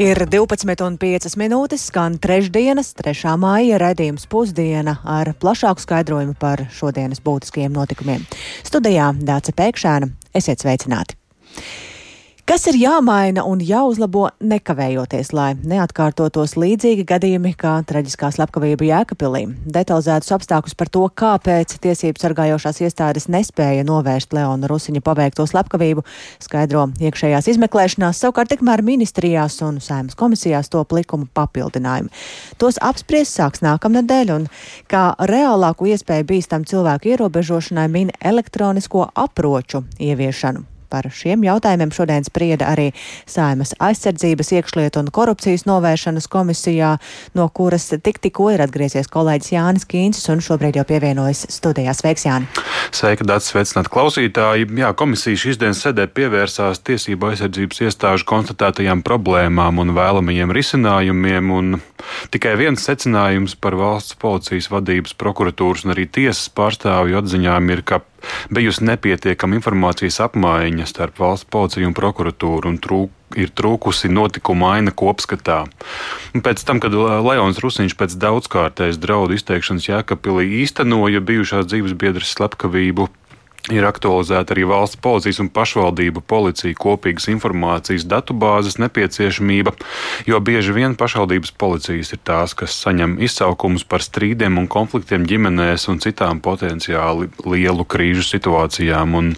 Ir 12,5 minūtes, skan trešdienas, 3. māja raidījums pusdiena ar plašāku skaidrojumu par šodienas būtiskajiem notikumiem. Studijā Dāca Pēkšēna, esiet sveicināti! Kas ir jāmaina un jāuzlabo nekavējoties, lai neatkārtotos līdzīgi gadījumi kā traģiskā slepkavība Jēkabpilī? Detalizētus apstākļus par to, kāpēc tiesību sargājošās iestādes nespēja novērst Leona Rusiņa paveikto slepkavību, skaidro iekšējās izmeklēšanās, savukārt tikmēr ministrijās un saimas komisijās top likumu papildinājumi. Tos apspriest sāks nākamnedēļ un kā reālāku iespēju bīstam cilvēku ierobežošanai min elektronisko aproču ieviešanu. Par šiem jautājumiem šodien sprieda arī Saimas aizsardzības iekšlietu un korupcijas novēršanas komisijā, no kuras tik tikko ir atgriezies kolēģis Jānis Kīncis un šobrīd jau pievienojas studijā. Sveiks, Jāni! Sveika, Dārts, sveicināt klausītāji! Jā, komisija šīs dienas sēdē pievērsās tiesību aizsardzības iestāžu konstatētajām problēmām un vēlamajiem risinājumiem, un tikai viens secinājums par valsts policijas vadības prokuratūras un arī tiesas pārstāvju atziņām ir, ka bijusi nepietiekama informācijas apmaiņa starp valsts policiju un prokuratūru un trūk, ir trūkusi notikuma aina kopskatā. Pēc tam, kad Leons Rusiņš pēc daudzkārtējas draudu izteikšanas Jēkabpilī īstenoja bijušās dzīves biedras slepkavību, Ir aktualizēta arī valsts policijas un pašvaldību policija kopīgas informācijas datubāzes nepieciešamība, jo bieži vien pašvaldības policijas ir tās, kas saņem izsaukumus par strīdiem un konfliktiem ģimenēs un citām potenciāli lielu krīžu situācijām. Un,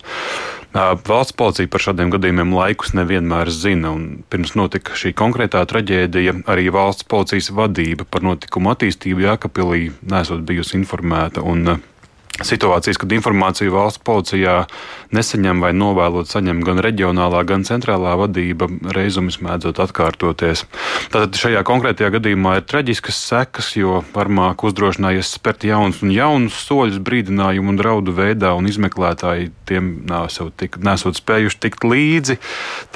Valsts policija par šādiem gadījumiem laikus nevienmēr zina, un pirms notika šī konkrētā traģēdija, arī valsts policijas vadība par notikumu attīstību Jākapilī nesot bijusi informēta. Un, situācijas, kad informāciju valsts policijā nesaņem vai novēlot saņem gan reģionālā, gan centrālā vadība, reizumis mēdzot atkārtoties. Tātad šajā konkrētajā gadījumā ir traģiskas sekas, jo varmāk uzdrošinājies spērt jaunus un jaunus soļus brīdinājumu un draudu veidā, un izmeklētāji tiem nesot, tik, nesot spējuši tikt līdzi.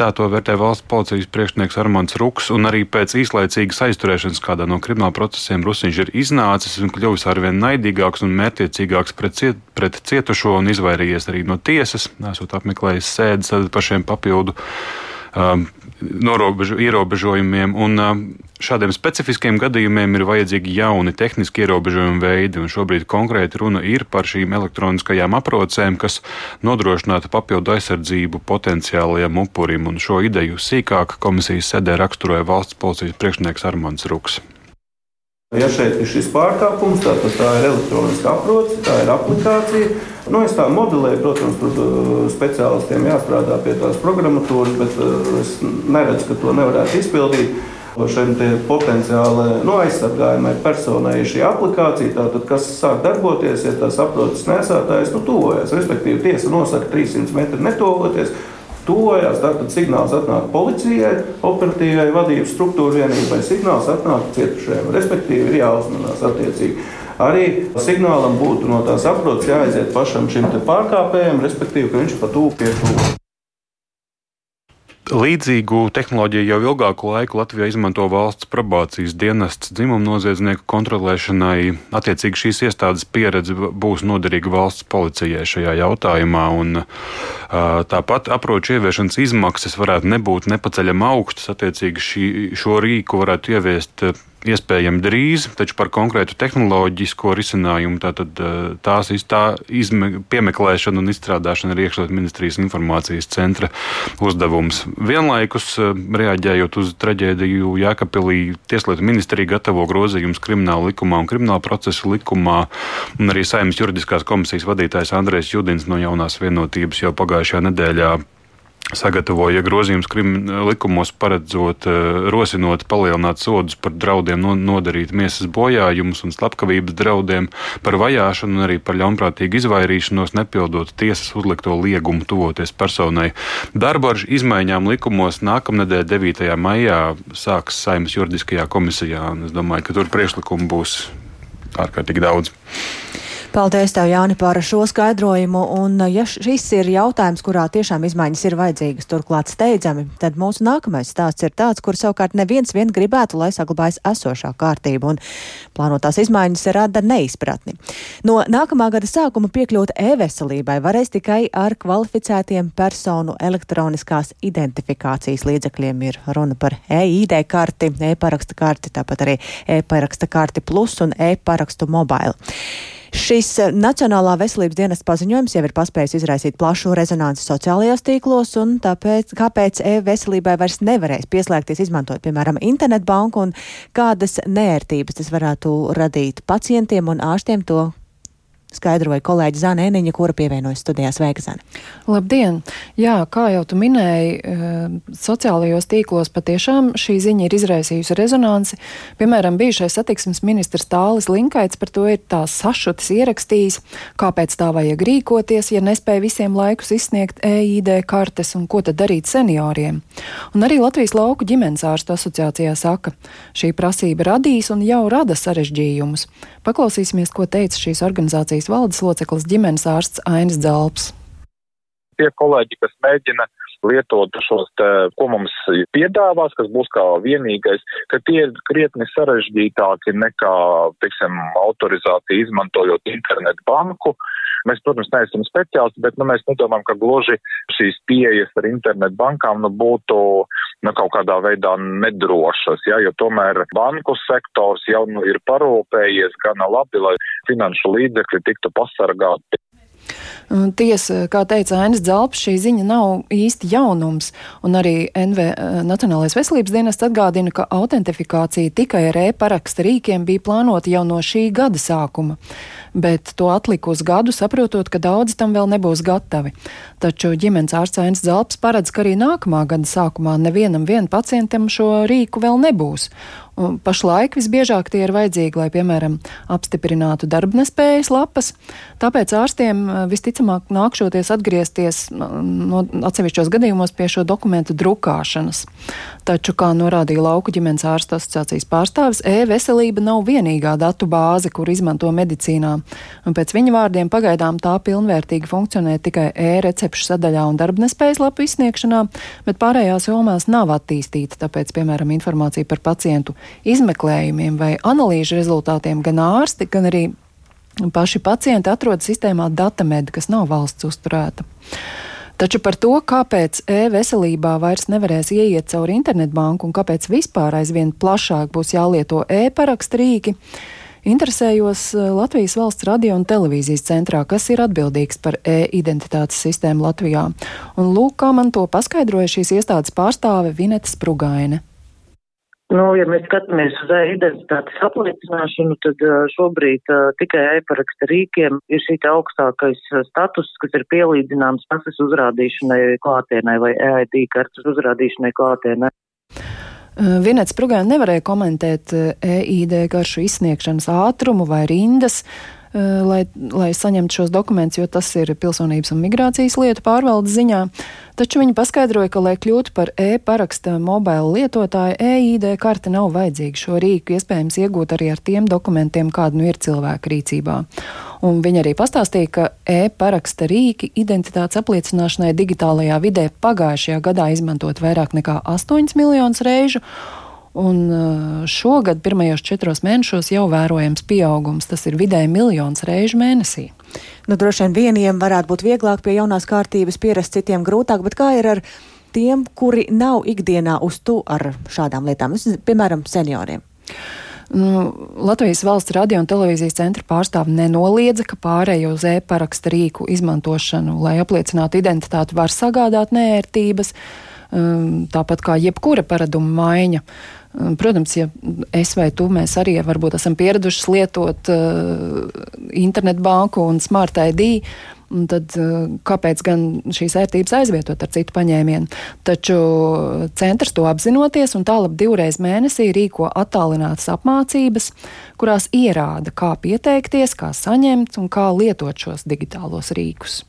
Tā to vērtē valsts policijas priekšnieks Armāns Ruks, un arī pēc īslaicīgas aizturēšanas kādā no krimināla procesiem Rusiņš ir iznācis un kļuvis arvien naidīgāks un mērķiecīgāks pret, ciet, pret cietušo un izvairījies arī no tiesas, nesot apmeklējis sēdes par šiem papildu um, norobežu, ierobežojumiem. Un, um, šādiem specifiskiem gadījumiem ir vajadzīgi jauni tehniski ierobežojumi veidi, šobrīd konkrēti runa ir par šīm elektroniskajām aprocēm, kas nodrošinātu papildu aizsardzību potenciālajiem upurim. Un šo ideju sīkāk komisijas sēdē raksturoja valsts policijas priekšnieks Armāns Ruks. Ja šeit ir šis pārkāpums, tad tā ir elektroniska aproce, tā ir aplikācija. Nu, es tā modelēju, protams, tur uh, speciālistiem jāstrādā pie tās programmatūras, bet uh, es neredzu, ka to nevarētu izpildīt. Šiem potenciāli nu, aizsargājumai personai ir šī aplikācija, tātad, kas sāk darboties, ja tas aproces nesētājs nu, tuvojas. Respektīvi, tiesa nosaka 300 metru netovoties tuvojās. Tad signāls atnāk policijai, operatīvai vadības struktūra vienībai, signāls atnāk cietušajiem. Respektīvi, ir jāuzmanās attiecīgi. Arī signālam būtu no tās aprots jāaiziet pašam šim pārkāpējam, respektīvi, ka viņš pat tūp pie tūpa. Līdzīgu tehnoloģiju jau ilgāku laiku Latvijā izmanto valsts probācijas dienests dzimumu noziedznieku kontrolēšanai. Attiecīgi šīs iestādes pieredze būs noderīga valsts policijai šajā jautājumā. Un, tāpat aproču ieviešanas izmaksas varētu nebūt nepaceļami augstas. Attiecīgi šī, šo rīku varētu ieviest iespējami drīz, taču par konkrētu tehnoloģisko risinājumu tātad, eh, tās tā izme, piemeklēšana un izstrādāšana ir iekšlietu ministrijas informācijas centra uzdevums. Vienlaikus, eh, reaģējot uz traģēdiju Jēkabpilī, Tieslietu ministrija gatavo grozījumus krimināla likumā un krimināla procesa likumā, un arī saimnes juridiskās komisijas vadītājs Andrēs Judins no jaunās vienotības jau pagājušajā nedēļā sagatavoja grozījumus likumos, paredzot, eh, rosinot palielināt sodus par draudiem nodarīt miesas bojājumus un slepkavības draudiem, par vajāšanu un arī par ļaunprātīgu izvairīšanos, nepildot tiesas uzlikto liegumu tuvoties personai. Darbu ar izmaiņām likumos nākamnedēļ 9. maijā sāks Saimas juridiskajā komisijā, un es domāju, ka tur priekšlikumu būs ārkārtīgi daudz. Paldies, tev, Jāni, par šo skaidrojumu. Un, ja šis ir jautājums, kurā tiešām izmaiņas ir vajadzīgas, turklāt steidzami, tad mūsu nākamais stāsts ir tāds, kur savukārt neviens vien gribētu, lai saglabājas esošā kārtība, un plānotās izmaiņas rada neizpratni. No nākamā gada sākuma piekļūt e-veselībai varēs tikai ar kvalificētiem personu elektroniskās identifikācijas līdzekļiem. Ir runa par e-ID karti, e-paraksta karti, tāpat arī e-paraksta karti plus un e-parakstu mobile. Šis eh, Nacionālā veselības dienas paziņojums jau ir paspējis izraisīt plašu rezonanci sociālajos tīklos, un tāpēc, kāpēc e-veselībai vairs nevarēs pieslēgties izmantot, piemēram, internetbanku un kādas nērtības tas varētu radīt pacientiem un ārstiem to skaidroja kolēģi Zana Eniņa, kura pievienojas studijās Sveika Zana. Labdien! Jā, kā jau tu minēji, eh, sociālajos tīklos patiešām šī ziņa ir izraisījusi rezonanci. Piemēram, bijušais satiksmes ministrs Tālis Linkaits par to ir tā sašutis ierakstījis, kāpēc tā vajag rīkoties, ja nespēja visiem laikus izsniegt EID kartes un ko tad darīt senioriem. Un arī Latvijas lauku ģimenes ārstu asociācijā saka, šī prasība radīs un jau rada sarežģījumus. Paklausīsimies, ko teica šīs organizācijas valdes loceklis ģimenes ārsts Ainis Dzalps. Tie kolēģi, kas mēģina lietot šos, te, ko mums piedāvās, kas būs kā vienīgais, ka tie ir krietni sarežģītāki nekā, teiksim, autorizācija izmantojot internetu banku. Mēs, protams, neesam speciālisti, bet nu, mēs nedomājam, ka gluži šīs pieejas ar internetu bankām nu, būtu nu, kaut kādā veidā nedrošas, ja, jo tomēr banku sektors jau nu, ir parūpējies gana labi, lai finanšu līdzekļi tiktu pasargāti Tiesa, kā teica Ainis Dzalps, šī ziņa nav īsti jaunums, un arī NV eh, Nacionālais veselības dienests atgādina, ka autentifikācija tikai ar e-paraksta rīkiem bija plānota jau no šī gada sākuma bet to atlika uz gadu, saprotot, ka daudzi tam vēl nebūs gatavi. Taču ģimenes ārsts Ainis Zelps paredz, ka arī nākamā gada sākumā nevienam vien pacientam šo rīku vēl nebūs. Un pašlaik visbiežāk tie ir vajadzīgi, lai, piemēram, apstiprinātu darbnespējas lapas. Tāpēc ārstiem eh, visticamāk nākšoties atgriezties no atsevišķos gadījumos pie šo dokumentu drukāšanas. Taču, kā norādīja Lauku ģimenes ārsta asociācijas pārstāvis, e-veselība nav vienīgā datu bāze, kur izmanto medicīnā. Un pēc viņa vārdiem pagaidām tā pilnvērtīgi funkcionē tikai e-recepšu sadaļā un darbnespējas lapu izsniegšanā, bet pārējās jomās nav attīstīta, tāpēc, piemēram, informācija par pacientu izmeklējumiem vai analīžu rezultātiem gan ārsti, gan arī paši pacienti atrodas sistēmā Datamed, kas nav valsts uzturēta. Taču par to, kāpēc e-veselībā vairs nevarēs ieiet cauri internetbanku un kāpēc vispār aizvien plašāk būs jālieto e-parakstu rīki, Interesējos eh, Latvijas valsts radio un televīzijas centrā, kas ir atbildīgs par e-identitātes sistēmu Latvijā. Un lūk, kā man to paskaidroja šīs iestādes pārstāve Vineta Sprugaine. Nu, ja mēs skatāmies uz e-identitātes apliecināšanu, tad uh, šobrīd uh, tikai e-paraksta rīkiem ir šī augstākais status, kas ir pielīdzināms pasas uzrādīšanai klātienē vai EID kartas uzrādīšanai klātienē. Eh, Vienets Prugēna nevarēja komentēt EID eh, e garšu izsniegšanas ātrumu vai rindas, eh, lai, lai saņemtu šos dokumentus, jo tas ir pilsonības un migrācijas lietu pārvaldes ziņā. Taču viņi paskaidroja, ka, lai kļūtu par e-paraksta mobilu lietotāju, e-ID karte nav vajadzīga. Šo rīku iespējams iegūt arī ar tiem dokumentiem, kāda nu ir cilvēka rīcībā. Un viņa arī pastāstīja, ka e-paraksta rīki identitātes apliecināšanai digitālajā vidē pagājušajā gadā izmantot vairāk nekā 8 miljonus reižu. Un uh, šogad, pirmajos četros mēnešos, jau vērojams pieaugums. Tas ir vidēji miljons reižu mēnesī. Nu, droši vien vieniem varētu būt vieglāk pie jaunās kārtības pierast, citiem grūtāk, bet kā ir ar tiem, kuri nav ikdienā uz tu ar šādām lietām, piemēram, senioriem? Nu, Latvijas valsts radio un televīzijas centra pārstāve nenoliedza, ka pārējo uz e-paraksta rīku izmantošanu, lai apliecinātu identitāti, var sagādāt nērtības, um, tāpat kā jebkura paraduma maiņa. Protams, ja es vai tu, mēs arī varbūt esam pieraduši lietot uh, internetbanku un smart ID, tad eh, kāpēc gan šīs ērtības aizvietot ar citu paņēmienu? Taču centrs to apzinoties un tālāk divreiz mēnesī rīko attālinātas apmācības, kurās ierāda, kā pieteikties, kā saņemt un kā lietot šos digitālos rīkus.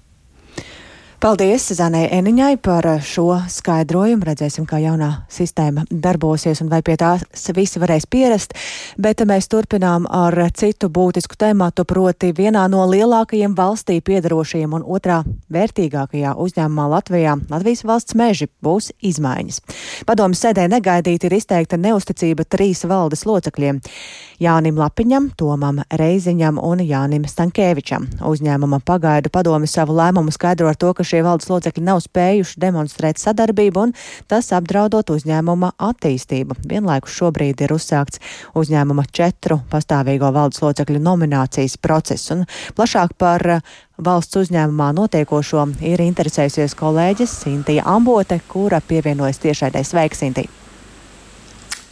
Paldies Zanai Eniņai par šo skaidrojumu. Redzēsim, kā jaunā sistēma darbosies un vai pie tās visi varēs pierast. Bet mēs turpinām ar citu būtisku tēmatu, proti vienā no lielākajiem valstī piedarošajiem un otrā vērtīgākajā uzņēmumā Latvijā Latvijas valsts meži būs izmaiņas. Padomu sēdē negaidīti ir izteikta neusticība trīs valdes locekļiem - Jānim Lapiņam, Tomam Reiziņam un Jānim Stankēvičam. Uzņēmuma pagaidu padomi savu lēmumu skaidro ar to, ka šie valdes locekļi nav spējuši demonstrēt sadarbību un tas apdraudot uzņēmuma attīstību. Vienlaikus šobrīd ir uzsākts uzņēmuma četru pastāvīgo valdes locekļu nominācijas process. Un plašāk par valsts uzņēmumā notiekošo ir interesējusies kolēģis Sintija Ambote, kura pievienojas tiešraidē. Sveika, Sintija!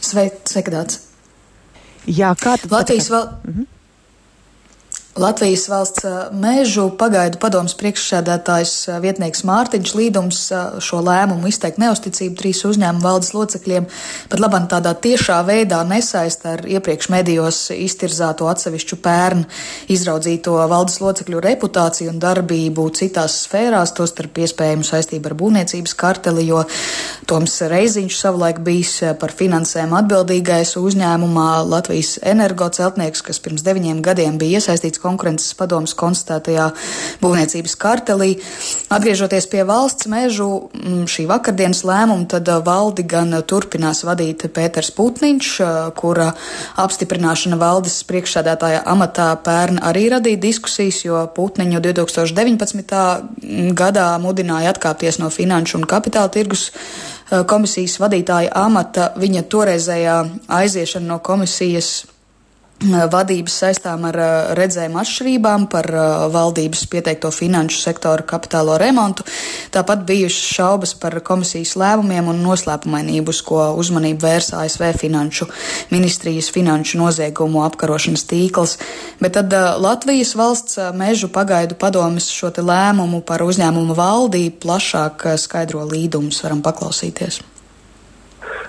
Sveika, Sveika Jā, kā tad? Latvijas vēl. Mm -hmm. Latvijas valsts mēžu pagaidu padomus priekšsēdētājs vietnieks Mārtiņš Līdums šo lēmumu izteikt neusticību trīs uzņēmumu valdes locekļiem pat labam tādā tiešā veidā nesaista ar iepriekš medijos iztirzāto atsevišķu pērnu izraudzīto valdes locekļu reputāciju un darbību citās sfērās, tostarp iespējamu saistību ar būvniecības karteli, jo Toms Reiziņš savulaik bijis par finansēm atbildīgais uzņēmumā Latvijas energoceltnieks, kas pirms deviņiem gadiem bija iesaistīts konkurences padomus konstatētajā būvniecības kartelī. Atgriežoties pie valsts mežu mm, šī vakardienas lēmuma, tad uh, valdi gan turpinās vadīt Pēters Putniņš, uh, kura apstiprināšana valdes priekšsādātāja amatā pērn arī radīja diskusijas, jo Putniņu 2019. gadā mudināja atkāpties no finanšu un kapitāla tirgus uh, komisijas vadītāja amata. Viņa toreizējā aiziešana no komisijas vadības saistām ar redzējumu atšķirībām par valdības pieteikto finanšu sektoru kapitālo remontu. Tāpat bijušas šaubas par komisijas lēmumiem un noslēpumainību, uz ko uzmanību vērs ASV finanšu ministrijas finanšu noziegumu apkarošanas tīkls. Bet tad Latvijas valsts mežu pagaidu padomis šo lēmumu par uzņēmumu valdī plašāk skaidro līdumus varam paklausīties.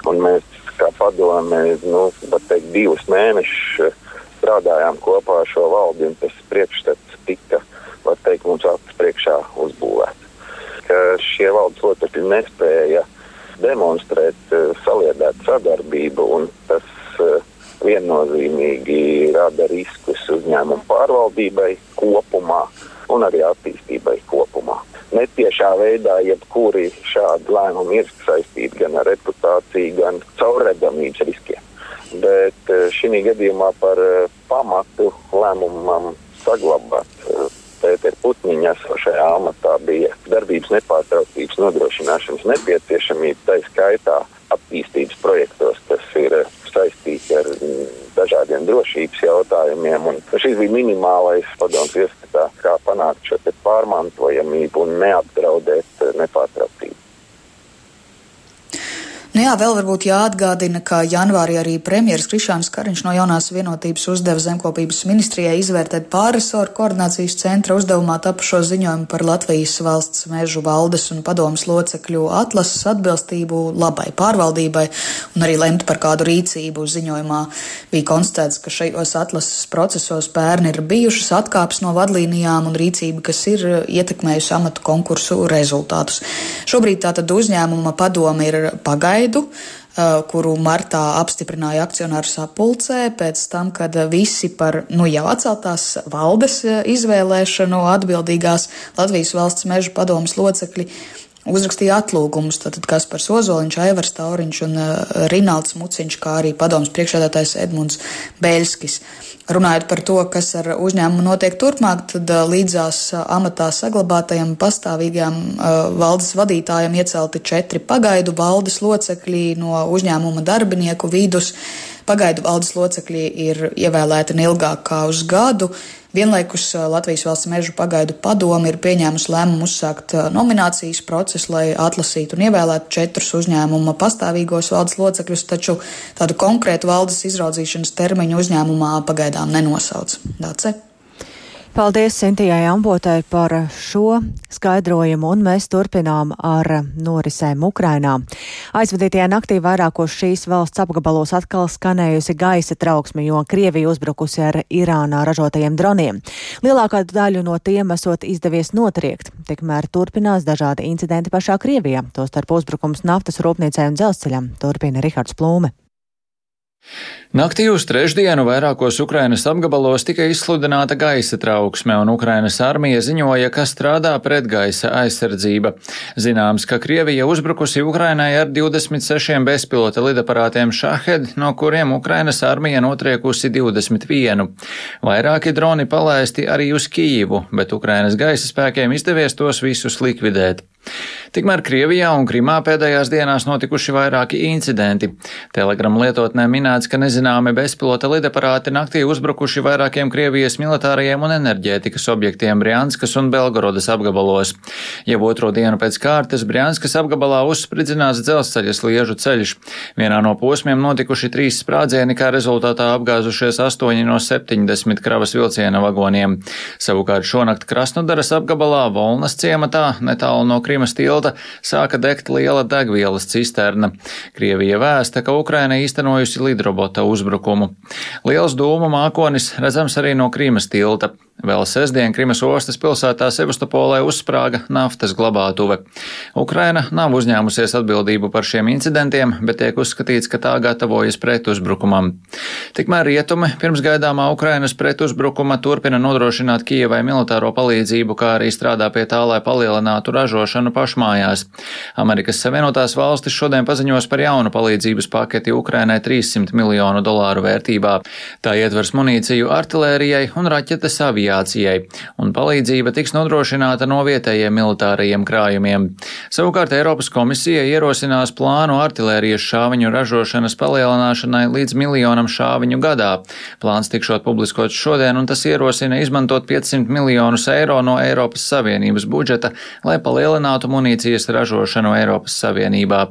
Un mēs kā padome, nu, teikt, divus mēnešus strādājām kopā ar šo valdi, un tas priekšstats tika, teikt, mums acis priekšā uzbūvēts. Šie valdes locekļi nespēja demonstrēt uh, saliedētu sadarbību, un tas uh, viennozīmīgi rada riskus uzņēmumu pārvaldībai kopumā un arī attīstībai kopumā. Netiešā veidā jebkuri šādi lēmumi ir saistīti gan ar reputāciju, gan caurredzamības riskiem. Bet eh, šī gadījumā par eh, pamatu lēmumam saglabāt eh, Pētera Putniņa esošajā amatā bija darbības nepārtrauktības nodrošināšanas nepieciešamība, tā skaitā attīstības projektos, kas ir saistīti ar mm, dažādiem drošības jautājumiem. Šis bija minimālais padoms ieskatā, kā panākt šo pārmantojamību un neapdraudēt nepārtrauktību. Nu jā, vēl varbūt jāatgādina, ka janvārī arī premjeras Krišāns Kariņš no jaunās vienotības uzdeva zemkopības ministrijai izvērtēt pārresoru koordinācijas centra uzdevumā tapušo ziņojumu par Latvijas valsts mežu valdes un padomas locekļu atlases atbilstību labai pārvaldībai un arī lemt par kādu rīcību. Ziņojumā bija konstatēts, ka šajos atlases procesos pērni ir bijušas atkāpes no vadlīnijām un rīcība, kas ir ietekmējusi amatu konkursu rezultātus. Šobrīd tātad uzņēmuma padome ir pagaida gaidu, kuru martā apstiprināja akcionāru sapulcē, pēc tam, kad visi par nu, jau atceltās valdes izvēlēšanu atbildīgās Latvijas valsts meža padomas locekļi uzrakstīja atlūgumus. Tātad Kaspars Ozoliņš, Aivars Tauriņš un uh, Rinalds Muciņš, kā arī padomas priekšsēdētājs Edmunds Bēļskis. Runājot par to, kas ar uzņēmumu notiek turpmāk, tad uh, līdzās uh, amatā saglabātajam pastāvīgajam uh, valdes vadītājam iecelti četri pagaidu valdes locekļi no uzņēmuma darbinieku vidus. Pagaidu valdes locekļi ir ievēlēti neilgāk kā uz gadu. Vienlaikus Latvijas valsts mežu pagaidu padomi ir pieņēmusi lēmumu uzsākt nominācijas procesu, lai atlasītu un ievēlētu četrus uzņēmuma pastāvīgos valdes locekļus, taču tādu konkrētu valdes izraudzīšanas termiņu uzņēmumā pagaidām nenosauc. Dāce. Paldies Sintijai Ambotai par šo skaidrojumu, un mēs turpinām ar norisēm Ukrainā. Aizvadītajā naktī vairākos šīs valsts apgabalos atkal skanējusi gaisa trauksme, jo Krievija uzbrukusi ar Irānā ražotajiem droniem. Lielākā daļu no tiem esot izdevies notriekt. Tikmēr turpinās dažādi incidenti pašā Krievijā, tostarp uzbrukums naftas rūpniecei un dzelzceļam, turpina Rihards Plūme. Naktī uz trešdienu vairākos Ukrainas apgabalos tika izsludināta gaisa trauksme, un Ukrainas armija ziņoja, ka strādā pretgaisa aizsardzība. Zināms, ka Krievija uzbrukusi Ukrainai ar 26 bezpilota lidaparātiem Šahed, no kuriem Ukrainas armija notriekusi 21. Vairāki droni palaisti arī uz Kijivu, bet Ukrainas gaisa spēkiem izdevies tos visus likvidēt. Tikmēr Krievijā un Krimā pēdējās dienās notikuši vairāki incidenti. Telegram lietotnē minēts, ka nezināmi bezpilota lidaparāti naktī uzbrukuši vairākiem Krievijas militārajiem un enerģētikas objektiem Brianskas un Belgorodas apgabalos. Jau otro dienu pēc kārtas Brianskas apgabalā uzspridzināts dzelzceļa sliežu ceļš. Vienā no posmiem notikuši trīs sprādzieni, kā rezultātā apgāzušies astoņi no 70 kravas vilciena vagoniem. Savukārt šonakt Krasnodaras apgabalā Volnas ciematā netālu no Krimas Krimas tilta sāka degt liela degvielas cisterna. Krievija vēsta, ka Ukraina īstenojusi lidrobota uzbrukumu. Liels dūmu mākonis redzams arī no Krimas tilta. Vēl sestdien Krimas ostas pilsētā Sevastopolē uzsprāga naftas glabātuve. Ukraina nav uzņēmusies atbildību par šiem incidentiem, bet tiek uzskatīts, ka tā gatavojas pretuzbrukumam. Tikmēr rietumi pirms gaidāmā Ukrainas pretuzbrukuma turpina nodrošināt Kijevai militāro palīdzību, kā arī strādā pie tā, lai palielinātu ražošanu pašmājās. Amerikas Savienotās valstis šodien paziņos par jaunu palīdzības paketi Ukrainai 300 miljonu dolāru vērtībā. Tā ietvers munīciju artilērijai un raķetes aviācijai aviācijai, un palīdzība tiks nodrošināta no vietējiem militārajiem krājumiem. Savukārt Eiropas komisija ierosinās plānu artilērijas šāviņu ražošanas palielināšanai līdz miljonam šāviņu gadā. Plāns tikšot publiskots šodien, un tas ierosina izmantot 500 miljonus eiro no Eiropas Savienības budžeta, lai palielinātu munīcijas ražošanu Eiropas Savienībā.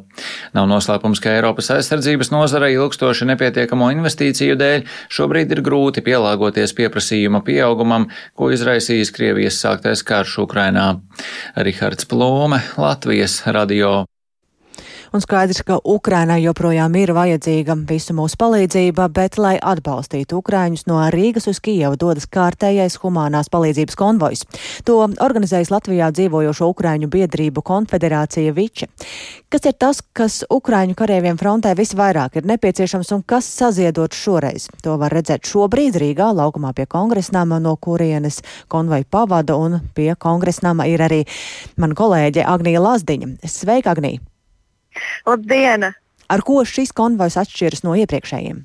Nav noslēpums, ka Eiropas aizsardzības nozarei ilgstoši nepietiekamo investīciju dēļ šobrīd ir grūti pielāgoties pieprasījuma pieaugumam ko izraisījis Krievijas sāktais karš Ukrainā. Rihards Plūme, Latvijas radio un skaidrs, ka Ukrainai joprojām ir vajadzīga visu mūsu palīdzība, bet, lai atbalstītu Ukraiņus no Rīgas uz Kijevu, dodas kārtējais humanās palīdzības konvojs. To organizējas Latvijā dzīvojošo Ukraiņu biedrību konfederācija Viče. Kas ir tas, kas Ukraiņu kareiviem frontē visvairāk ir nepieciešams un kas saziedot šoreiz? To var redzēt šobrīd Rīgā, laukumā pie kongresnama, no kurienes konvoju pavada, un pie kongresnama ir arī mana kolēģe Agnija Lazdiņa. Sveika, Agnija! Labdien! Ar ko šis konvojs atšķiras no iepriekšējiem?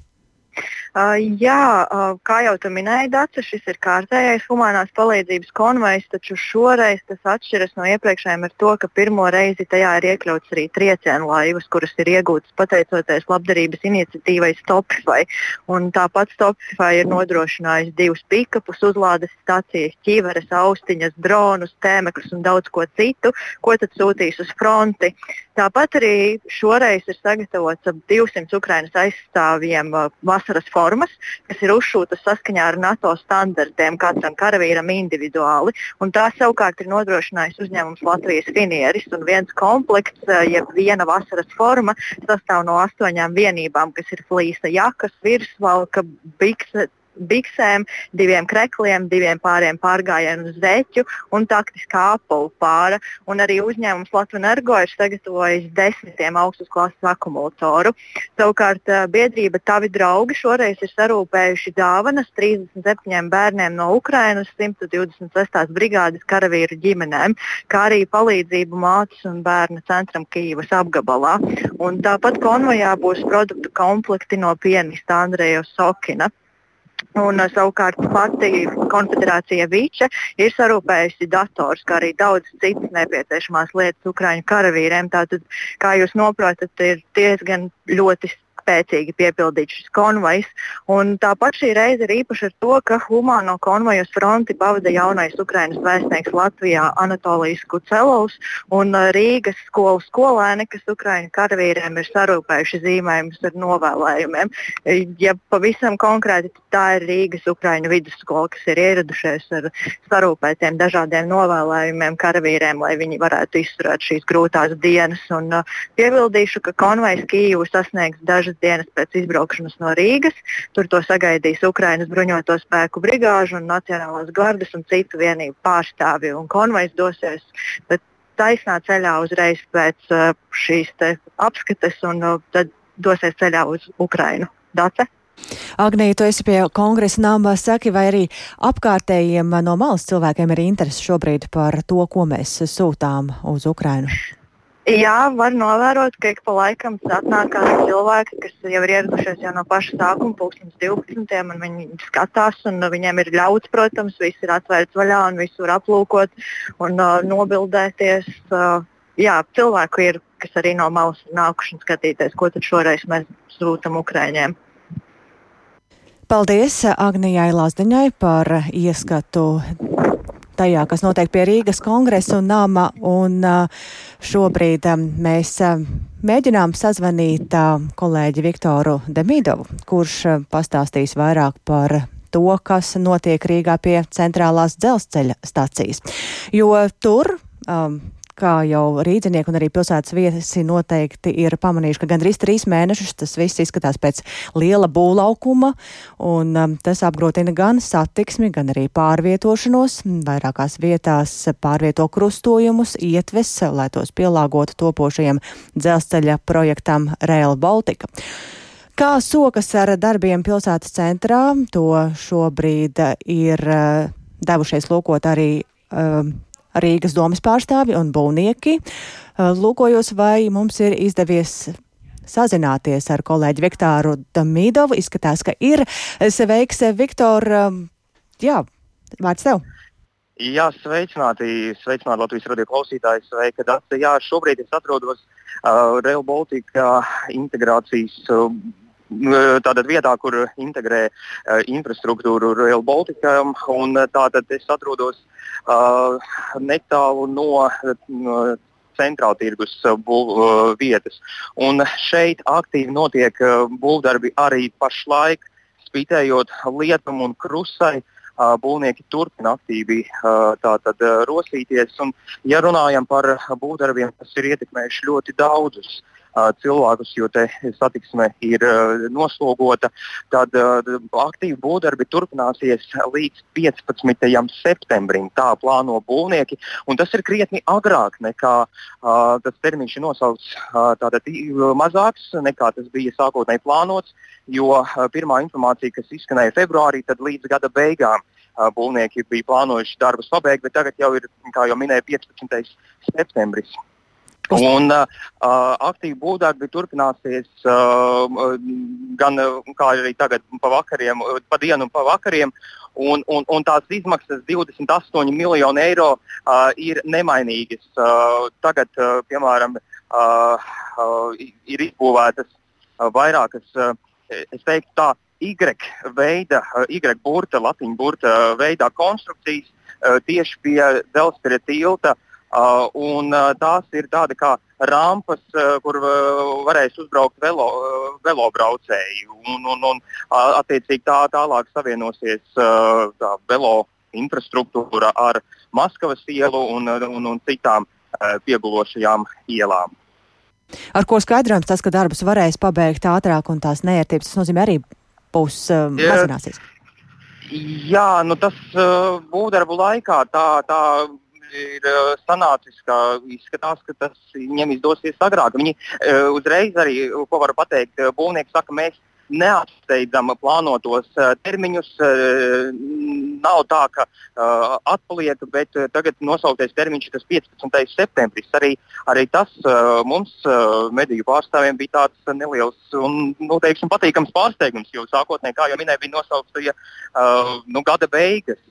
Jā, kā jau tu minēji, Dārsa, šis ir kārtējais humanās palīdzības konvojs, taču šoreiz tas atšķiras no iepriekšējiem ar to, ka pirmo reizi tajā ir iekļauts arī triecienu laivas, kuras ir iegūtas pateicoties labdarības iniciatīvai Stopify. Un tāpat Stopify ir nodrošinājis divus pikapus, uzlādes stācijas, ķīveres, austiņas, dronus, tēmeklus un daudz ko citu, ko tad sūtīs uz fronti. Tāpat arī šoreiz ir sagatavots ap 200 Ukrainas aizstāvjiem vasaras formas, kas ir uzšūtas saskaņā ar NATO standartiem katram karavīram individuāli. Tās savukārt ir nodrošinājis uzņēmums Latvijas Finieris. Viens komplekts, uh, jeb viena vasaras forma, sastāv no astoņām vienībām, kas ir flīsa jakas, virsvalka, bikse, biksēm, diviem krekliem, diviem pāriem pārgājienu zeķu un taktiskā apulu pāra. Un arī uzņēmums Latvijas Energo ir sagatavojis desmitiem augstas klases akumulatoru. Savukārt biedrība Tavi draugi šoreiz ir sarūpējuši dāvanas 37 bērniem no Ukrainas, 126. brigādes karavīru ģimenēm, kā arī palīdzību mātes un bērnu centram Kīvas apgabalā. Un tāpat konvojā būs produktu komplekti no pianista Andreja Sokina. Un, uh, savukārt pati konfederācija Vīča ir sarūpējusi dators, kā arī daudz citas nepieciešamās lietas Ukraiņu karavīriem. Tātad, kā jūs saprotat, ir diezgan ļoti spēcīgi piepildīts šis konvojs. Un tāpat šī reize ir īpaša ar to, ka humāno konvoju uz fronti pavada jaunais Ukraiņas vēstnieks Latvijā Anatolijas Kucelovs un uh, Rīgas skolu skolēni, kas Ukraiņu karavīriem ir sarūpējuši zīmējumus ar novēlējumiem. Ja pavisam konkrēti, tā ir Rīgas Ukraiņu vidusskola, kas ir ieradušies ar sarūpētiem dažādiem novēlējumiem karavīriem, lai viņi varētu izturēt šīs grūtās dienas. Un, uh, piebildīšu, ka konvojs Kijivu sasniegs dažas dienas pēc izbraukšanas no Rīgas. Tur to sagaidīs Ukraiņas bruņoto spēku brigāžu un Nacionālās gardas un citu vienību pārstāvji. Un konvojs dosies taisnā ceļā uzreiz pēc uh, šīs apskates un uh, tad dosies ceļā uz Ukrajinu. Dace? Agnija, tu esi pie kongresa nama, saki, vai arī apkārtējiem no malas cilvēkiem ir interesi šobrīd par to, ko mēs sūtām uz Ukrainu? Jā, var novērot, ka ik pa laikam atnāk kādi cilvēki, kas jau ir ieradušies jau no paša sākuma, pūkstens 12. un viņi skatās, un viņiem ir ļauts, protams, viss ir atvērts vaļā un visu var aplūkot un uh, nobildēties. Uh, jā, cilvēku ir, kas arī no malas nākuši un skatīties, ko tad šoreiz mēs sūtam Ukraiņiem. Paldies Agnijai Lazdiņai par ieskatu tajā, kas notiek pie Rīgas kongresa un nama. Un šobrīd mēs mēģinām sazvanīt kolēģi Viktoru Demidovu, kurš pastāstīs vairāk par to, kas notiek Rīgā pie centrālās dzelzceļa stacijas. Jo tur um, kā jau rīdzinieki un arī pilsētas viesi noteikti ir pamanījuši, ka gandrīz trīs mēnešus tas viss izskatās pēc liela būlaukuma, un um, tas apgrotina gan satiksmi, gan arī pārvietošanos. Vairākās vietās pārvieto krustojumus, ietves, lai tos pielāgotu topošajam dzelzceļa projektam Rail Baltica. Kā sokas ar darbiem pilsētas centrā, to šobrīd ir uh, devušies lūkot arī uh, Rīgas domas pārstāvi un būvnieki. Lūkojos, vai mums ir izdevies sazināties ar kolēģi Viktoru Damīdovu. Izskatās, ka ir. Sveiks, Viktor. Jā, vārds tev. Jā, sveicināti, sveicināti Latvijas radio klausītāji. Sveika, Dārsa. Jā, šobrīd es atrodos uh, Rail Baltica integrācijas uh, tātad vietā, kur integrē infrastruktūru Rail Baltica. Un, tātad es atrodos uh, netālu no, no centrāla tirgus būv, vietas. Un šeit aktīvi notiek būvdarbi arī pašlaik, spītējot lietum un krusai. Būvnieki turpina aktīvi tātad, rosīties. Un, ja runājam par būvdarbiem, kas ir ietekmējuši ļoti daudzus cilvēkus, jo te satiksme ir noslogota, tad aktīvi būvdarbi turpināsies līdz 15. septembrim. Tā plāno būvnieki, un tas ir krietni agrāk nekā tas termiņš ir nosaukts tātad mazāks nekā tas bija sākotnēji plānots, jo pirmā informācija, kas izskanēja februārī, tad līdz gada beigām būvnieki bija plānojuši darbus pabeigt, bet tagad jau ir, kā jau minēja, 15. septembris. Un uh, aktīvi būvdarbi turpināsies uh, gan arī tagad pa vakariem, pa dienu un pa vakariem. Un, un, un tās izmaksas 28 miljoni eiro uh, ir nemainīgas. Uh, tagad, uh, piemēram, uh, uh, ir izbūvētas uh, vairākas, uh, es teiktu, tā Y veida, uh, Y burta, latīņu burta veidā konstrukcijas uh, tieši pie dzelzceļa tilta. Uh, un, uh, tās ir tādas kā rampas, uh, kur uh, varēs uzbraukt velo, uh, velobraucēji. Un, un, un uh, attiecīgi tā tālāk savienosies uh, tā velo infrastruktūra ar Maskavas ielu un, un, un citām uh, piegulošajām ielām. Ar ko skaidrojams tas, ka darbus varēs pabeigt ātrāk un tās nērtības, tas nozīmē arī būs uh, mazināsies? Jā, nu tas uh, būvdarbu laikā tā, tā ir uh, sanācis, ka izskatās, ka tas viņiem izdosies agrāk. Viņi uh, uzreiz arī, ko varu pateikt, uh, būvnieki saka, mēs neapsteidzam plānotos uh, termiņus. Uh, nav tā, ka uh, atpaliek, bet tagad nosauktais termiņš ir 15. septembris. Arī, arī tas mums, mediju pārstāvjiem, bija tāds neliels un nu, teiksim, patīkams pārsteigums, jo sākotnēji, kā jau minēju, bija nosaukts ja, nu, gada beigas.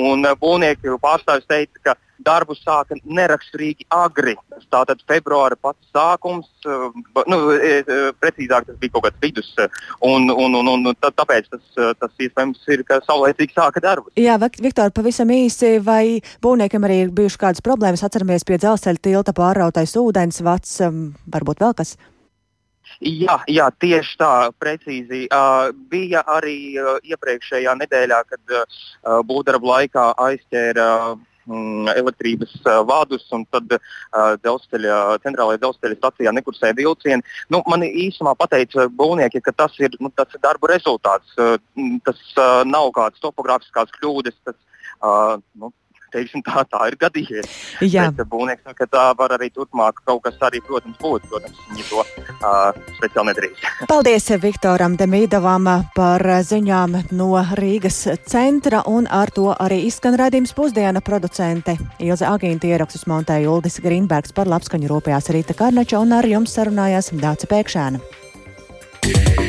Un būvnieki pārstāvis teica, ka darbu sāka neraksturīgi agri. Tātad februāra pats sākums, nu, precīzāk tas bija kaut kāds vidus, un, un, un, un tāpēc tas, tas iespējams ir, ka saulēcīgi sāka darbu. Jā, Viktor, pavisam īsi, vai būvniekiem arī ir bijušas kādas problēmas? Atceramies pie dzelzceļa tilta pārrautais ūdens vats, varbūt vēl kas? Jā, jā, tieši tā, precīzi. Uh, bija arī uh, iepriekšējā nedēļā, kad uh, būvdarbu laikā aizķēra mm, elektrības uh, vadus, un tad dzelzceļa, centrālajā dzelzceļa stacijā nekursēja vilcieni. Nu, man īsumā pateica būvnieki, ka tas ir, nu, tas ir darbu rezultāts. Tas nav kāds topogrāfiskās kļūdas. Tas, nu, teiksim, tā, tā ir gadījies. Jā. Bet būvnieks saka, ka tā var arī turpmāk kaut kas arī, protams, būt. Protams, viņi to uh, speciāli nedarīs. Paldies Viktoram Demīdavam par ziņām no Rīgas centra, un ar to arī izskan redzījums pusdiena producente Ilze Agīnta ierakstus montēja Uldis Grīnbergs par labskaņu rūpējās Rīta Karnača, un ar jums sarunājās Dāca Pēkšēna.